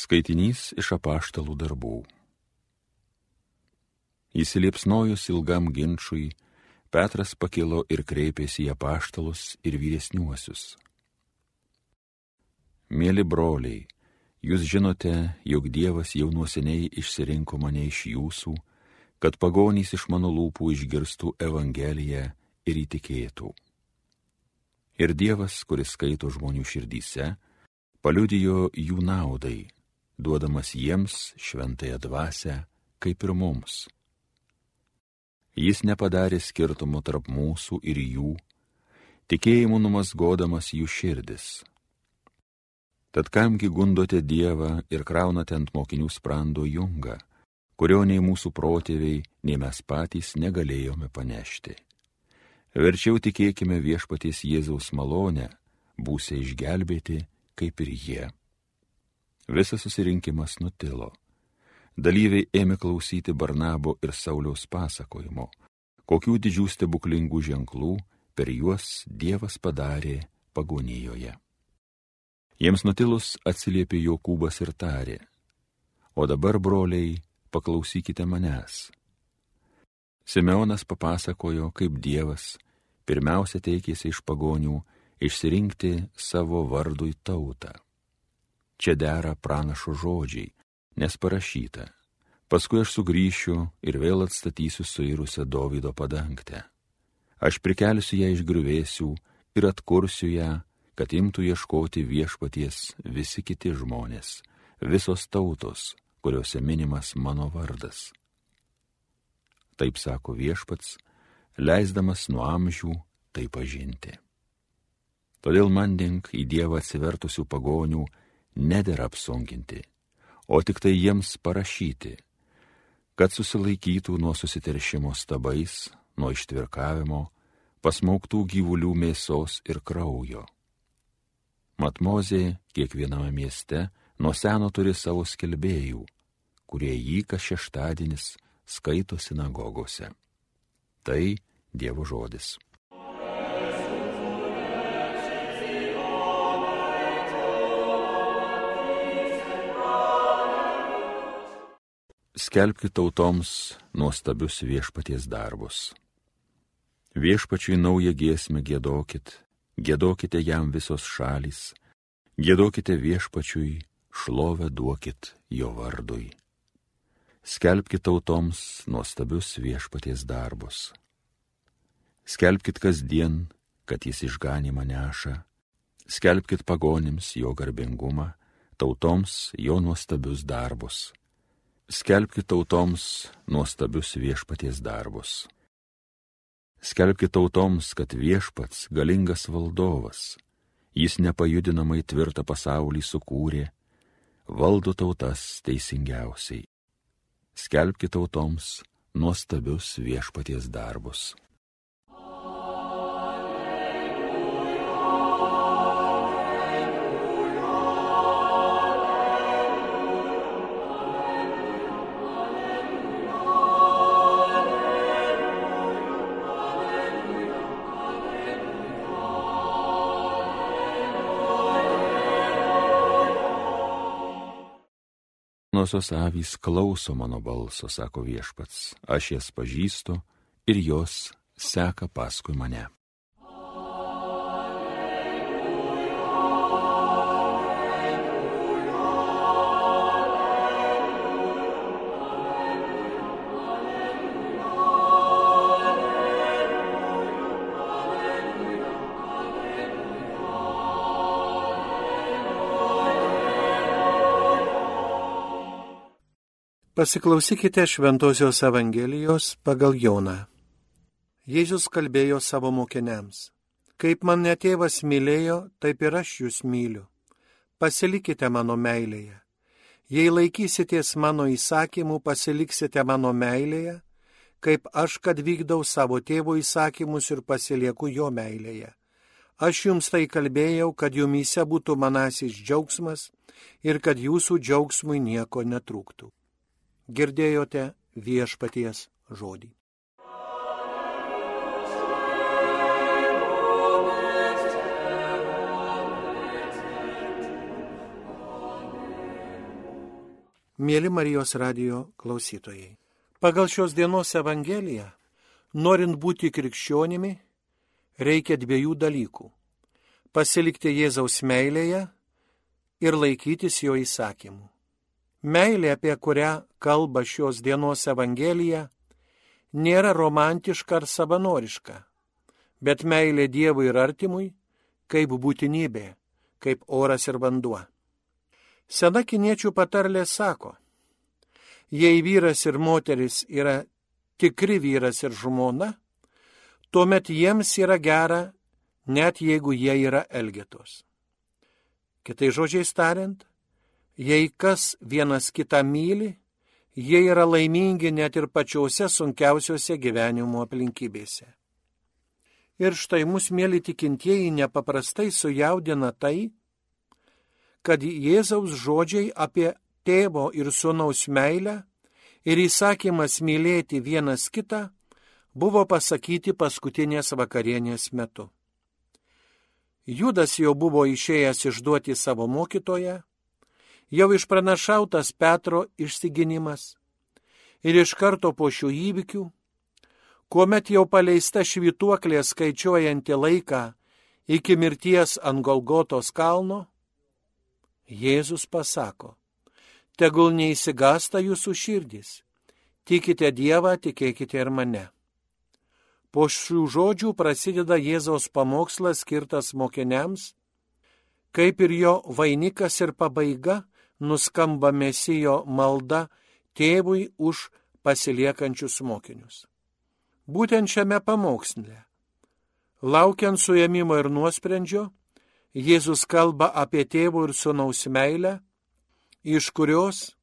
Skaitinys iš apaštalų darbų. Įsiliepsnojus ilgam ginčiui, Petras pakilo ir kreipėsi į apaštalus ir vyresniuosius. Mėly broliai, jūs žinote, jog Dievas jau nuoseniai išsirinko mane iš jūsų, kad pagonys iš mano lūpų išgirstų Evangeliją ir įtikėtų. Ir Dievas, kuris skaito žmonių širdyse, paliudijo jų naudai duodamas jiems šventąją dvasę, kaip ir mums. Jis nepadarė skirtumo tarp mūsų ir jų, tikėjimu numasgodamas jų širdis. Tad kamgi gundote Dievą ir kraunate ant mokinių sprando jungą, kurio nei mūsų protėviai, nei mes patys negalėjome panešti. Verčiau tikėkime viešpaties Jėzaus malonę, būsė išgelbėti, kaip ir jie. Visas susirinkimas nutilo. Dalyviai ėmė klausyti Barnabo ir Sauliaus pasakojimo, kokių didžių stebuklingų ženklų per juos Dievas padarė pagonijoje. Jiems nutilus atsiliepė Jokūbas ir tarė, o dabar, broliai, paklausykite manęs. Simeonas papasakojo, kaip Dievas pirmiausia teikėsi iš pagonių išsirinkti savo vardui tautą Čia dera pranašo žodžiai, nes parašyta. Paskui aš sugrįšiu ir vėl atstatysiu suirusią Davido padangtę. Aš prikelsiu ją iš griuvėsių ir atkursiu ją, kad imtų ieškoti viešpaties visi kiti žmonės, visos tautos, kuriuose minimas mano vardas. Taip sako viešpats, leisdamas nuo amžių tai pažinti. Todėl mandink į Dievą atsivertusių pagonių nedėra apsunkinti, o tik tai jiems parašyti, kad susilaikytų nuo susiteršimo stabais, nuo ištvirkavimo, pasmauktų gyvulių mėsos ir kraujo. Matmozė kiekviename mieste nuo seno turi savo skelbėjų, kurie jį kas šeštadienis skaito sinagogose. Tai Dievo žodis. Skelbkite tautoms nuostabius viešpaties darbus. Viešpačiui naują giesmę gėdokit, gėdokite jam visos šalys, gėdokite viešpačiui, šlovę duokit jo vardui. Skelbkite tautoms nuostabius viešpaties darbus. Skelbkite kasdien, kad jis išganimą neša, skelbkite pagonims jo garbingumą, tautoms jo nuostabius darbus Skelbkite tautoms nuostabius viešpaties darbus. Skelbkite tautoms, kad viešpats galingas valdovas, jis nepajudinamai tvirtą pasaulį sukūrė, valdo tautas teisingiausiai. Skelbkite tautoms nuostabius viešpaties darbus. Jaunosios avys klauso mano balso, sako viešpats, aš jas pažįstu ir jos seka paskui mane. Pasiklausykite Šventojios Evangelijos pagal Joną. Jėzus kalbėjo savo mokiniams. Kaip mane tėvas mylėjo, taip ir aš jūs myliu. Pasilikite mano meilėje. Jei laikysitės mano įsakymų, pasiliksite mano meilėje, kaip aš, kad vykdau savo tėvo įsakymus ir pasilieku jo meilėje. Aš jums tai kalbėjau, kad jumyse būtų manasis džiaugsmas ir kad jūsų džiaugsmui nieko netrūktų girdėjote viešpaties žodį. Mėly Marijos radio klausytojai. Pagal šios dienos Evangeliją, norint būti krikščionimi, reikia dviejų dalykų - pasilikti Jėzaus meilėje ir laikytis jo įsakymų. Meilė, apie kurią kalba šios dienos Evangelija, nėra romantiška ar savanoriška, bet meilė Dievui ir artimui kaip būtinybė, kaip oras ir vanduo. Sena kiniečių patarlė sako, jei vyras ir moteris yra tikri vyras ir žmona, tuomet jiems yra gera, net jeigu jie yra elgetos. Kitai žodžiais tariant, jei kas vienas kitą myli, jie yra laimingi net ir pačiose sunkiausiose gyvenimo aplinkybėse. Ir štai mus mėly tikintieji nepaprastai sujaudina tai, kad Jėzaus žodžiai apie tėvo ir sunaus meilę ir įsakymas mylėti vienas kitą buvo pasakyti paskutinės vakarienės metu. Judas jau buvo išėjęs išduoti savo mokytoją, jau išpranašautas Petro išsiginimas ir iš karto po šių įvykių, kuomet jau paleista švituoklė skaičiuojanti laiką iki mirties ant Golgotos kalno, Jėzus pasako, tegul neįsigasta jūsų širdys. Tikite Dievą, tikėkite ir mane. Po šių žodžių prasideda Jėzaus pamokslas skirtas mokiniams, kaip ir jo vainikas ir pabaiga nuskamba mesijo malda tėvui už pasiliekančius mokinius. Būtent šiame pamoksle, laukiant suėmimo ir nuosprendžio, Jėzus kalba apie tėvų ir sunaus meilę iš kurios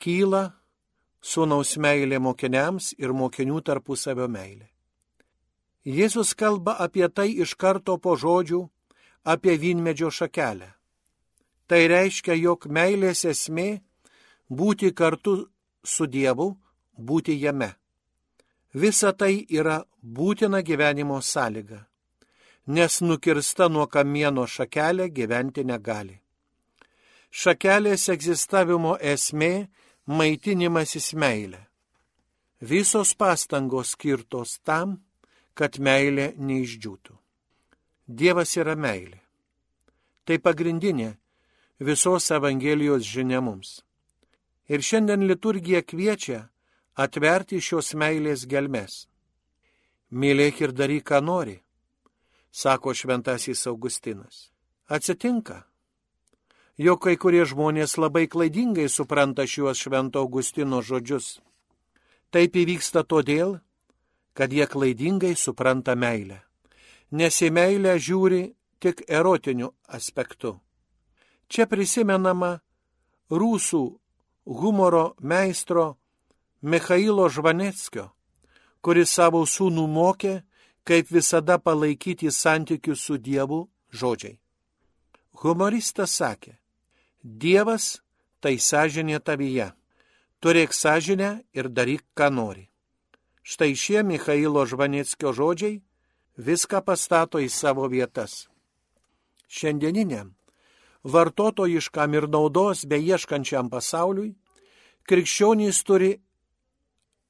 kyla sunaus meilė mokiniams ir mokinių tarpusavio meilė. Jėzus kalba apie tai iš karto po žodžių apie vynmedžio šakelę. Tai reiškia, jog meilės esmė būti kartu su Dievu, būti jame. Visa tai yra būtina gyvenimo sąlyga, nes nukirsta nuo kamieno šakelė gyventi negali šakelės egzistavimo esmė - maitinimasis meilė. Visos pastangos skirtos tam, kad meilė neišdžiūtų. Dievas yra meilė. Tai pagrindinė visos Evangelijos žinia mums. Ir šiandien liturgija kviečia atverti šios meilės gelmes. Mylėk ir daryk, ką nori, sako šventasis Augustinas. Atsitinka, jog kai kurie žmonės labai klaidingai supranta šiuos Švento Augustino žodžius. Taip įvyksta todėl, kad jie klaidingai supranta meilę, nes į meilę žiūri tik erotiniu aspektu. Čia prisimenama rusų humoro meistro Mikhailo Žvaneckio, kuris savo sūnų mokė, kaip visada palaikyti santykius su Dievu žodžiai. Humoristas sakė, Dievas tai sąžinė tavyje. Turėk sąžinę ir daryk, ką nori. Štai šie Mikhailo Žvaneckio žodžiai viską pastato į savo vietas. Šiandieniniam, vartotojiškam ir naudos beieškančiam pasauliui, krikščionys turi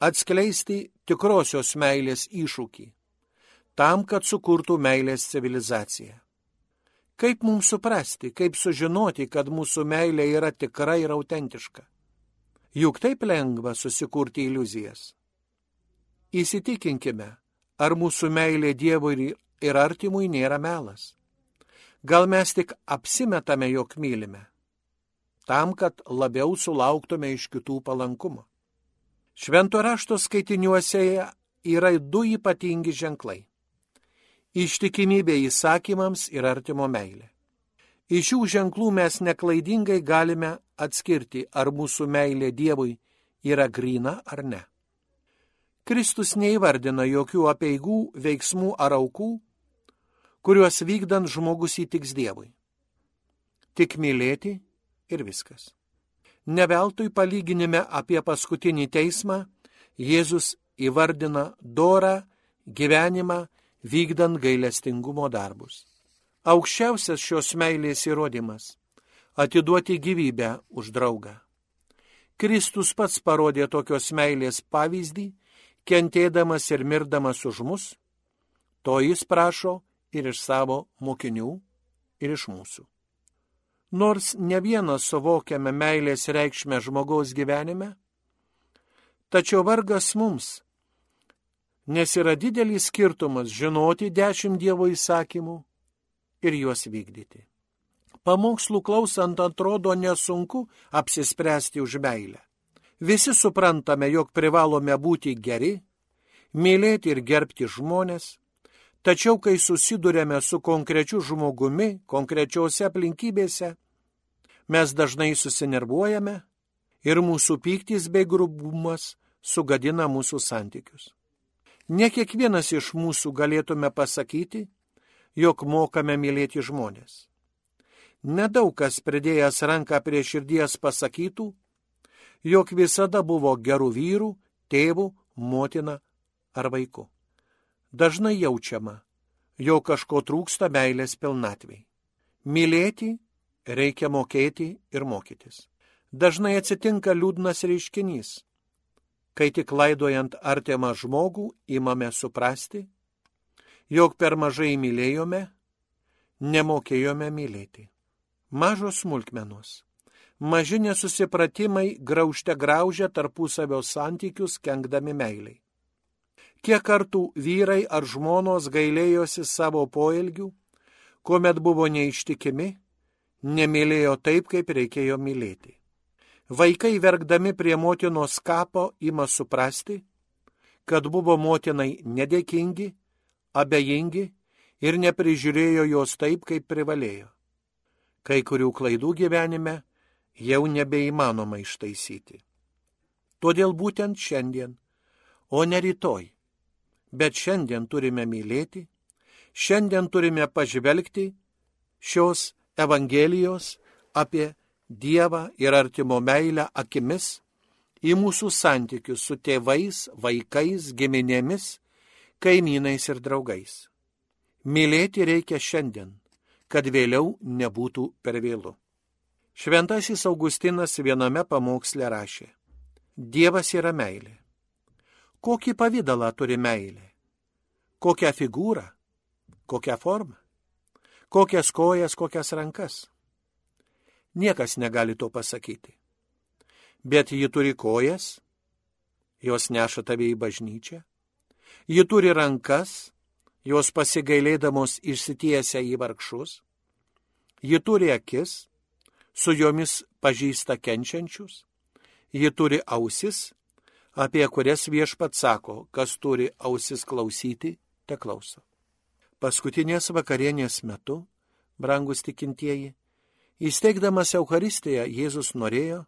atskleisti tikrosios meilės iššūkį, tam, kad sukurtų meilės civilizaciją. Kaip mums suprasti, kaip sužinoti, kad mūsų meilė yra tikra ir autentiška? Juk taip lengva susikurti iliuzijas. Įsitikinkime, ar mūsų meilė Dievui ir artimui nėra melas. Gal mes tik apsimetame, jog mylime, tam, kad labiau sulauktume iš kitų palankumo. Švento rašto skaitiniuose yra du ypatingi ženklai ištikimybė įsakymams ir artimo meilė. Iš šių ženklų mes neklaidingai galime atskirti, ar mūsų meilė Dievui yra grina ar ne. Kristus neįvardina jokių apieigų, veiksmų ar aukų, kuriuos vykdant žmogus įtiks Dievui. Tik mylėti ir viskas. Neveltui palyginime apie paskutinį teismą Jėzus įvardina dorą, gyvenimą vykdant gailestingumo darbus. Aukščiausias šios meilės įrodymas - atiduoti gyvybę už draugą. Kristus pats parodė tokios meilės pavyzdį, kentėdamas ir mirdamas už mus, to jis prašo ir iš savo mokinių, ir iš mūsų. Nors ne vienas suvokiame meilės reikšmę žmogaus gyvenime, tačiau vargas mums, nes yra didelis skirtumas žinoti dešimt Dievo įsakymų ir juos vykdyti. Pamokslų klausant atrodo nesunku apsispręsti už meilę. Visi suprantame, jog privalome būti geri, mylėti ir gerbti žmonės, tačiau kai susidurėme su konkrečiu žmogumi, konkrečiose aplinkybėse, mes dažnai susinervuojame ir mūsų pyktis bei grubumas sugadina mūsų santykius. Ne kiekvienas iš mūsų galėtume pasakyti, jog mokame mylėti žmonės. Nedaug kas pridėjęs ranką prie širdies pasakytų, jog visada buvo gerų vyrų, tėvų, motina ar vaikų. Dažnai jaučiama, jog kažko trūksta meilės pilnatvei. Mylėti reikia mokėti ir mokytis. Dažnai atsitinka liūdnas reiškinys, kai tik laidojant artimą žmogų imame suprasti, jog per mažai mylėjome, nemokėjome mylėti mažos smulkmenos. Maži nesusipratimai graužte graužia tarpusavio santykius, kenkdami meiliai. Kiek kartų vyrai ar žmonos gailėjosi savo poelgių, kuomet buvo neištikimi, nemylėjo taip, kaip reikėjo mylėti. Vaikai verkdami prie motinos kapo ima suprasti, kad buvo motinai nedėkingi, abejingi ir neprižiūrėjo jos taip, kaip privalėjo kai kurių klaidų gyvenime jau nebeįmanoma ištaisyti. Todėl būtent šiandien, o ne rytoj, bet šiandien turime mylėti, šiandien turime pažvelgti šios Evangelijos apie Dievą ir artimo meilę akimis į mūsų santykius su tėvais, vaikais, giminėmis, kaimynais ir draugais. Mylėti reikia šiandien, kad vėliau nebūtų per vėlų. Šventasis Augustinas viename pamoksle rašė, Dievas yra meilė. Kokį pavydalą turi meilė? Kokią figūrą? Kokią formą? Kokias kojas, kokias rankas? Niekas negali to pasakyti. Bet ji turi kojas, jos neša tave į bažnyčią, ji turi rankas, jos pasigailėdamos išsitiesia į vargšus, ji turi akis, su jomis pažįsta kenčiančius, ji turi ausis, apie kurias viešpat sako, kas turi ausis klausyti, te klauso. Paskutinės vakarienės metu, brangus tikintieji, įsteigdamas Euharistiją Jėzus norėjo,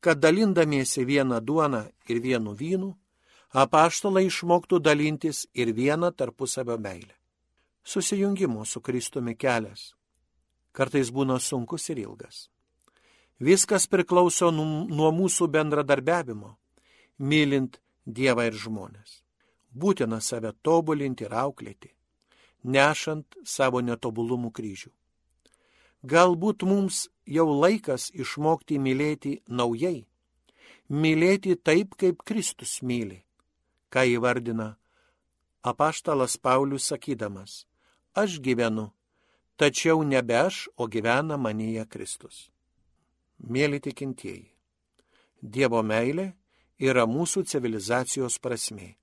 kad dalindamiesi vieną duoną ir vienu vynu, apaštalai išmoktų dalintis ir vieną tarpusavio meilę. Susijungimo su Kristumi kelias kartais būna sunkus ir ilgas. Viskas priklauso nuo mūsų bendradarbiavimo, mylint Dievą ir žmonės. Būtina save tobulinti ir auklėti, nešant savo netobulumų kryžių. Galbūt mums jau laikas išmokti mylėti naujai, mylėti taip, kaip Kristus myli ką įvardina apaštalas Paulius sakydamas, aš gyvenu, tačiau nebe aš, o gyvena manyje Kristus. Mėly tikintieji, Dievo meilė yra mūsų civilizacijos prasme.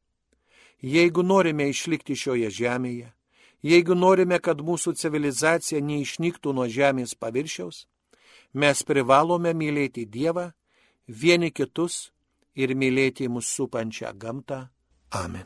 Jeigu norime išlikti šioje žemėje, jeigu norime, kad mūsų civilizacija neišnyktų nuo žemės paviršiaus, mes privalome mylėti Dievą, vieni kitus ir mylėti mūsų supančią gamtą Amen.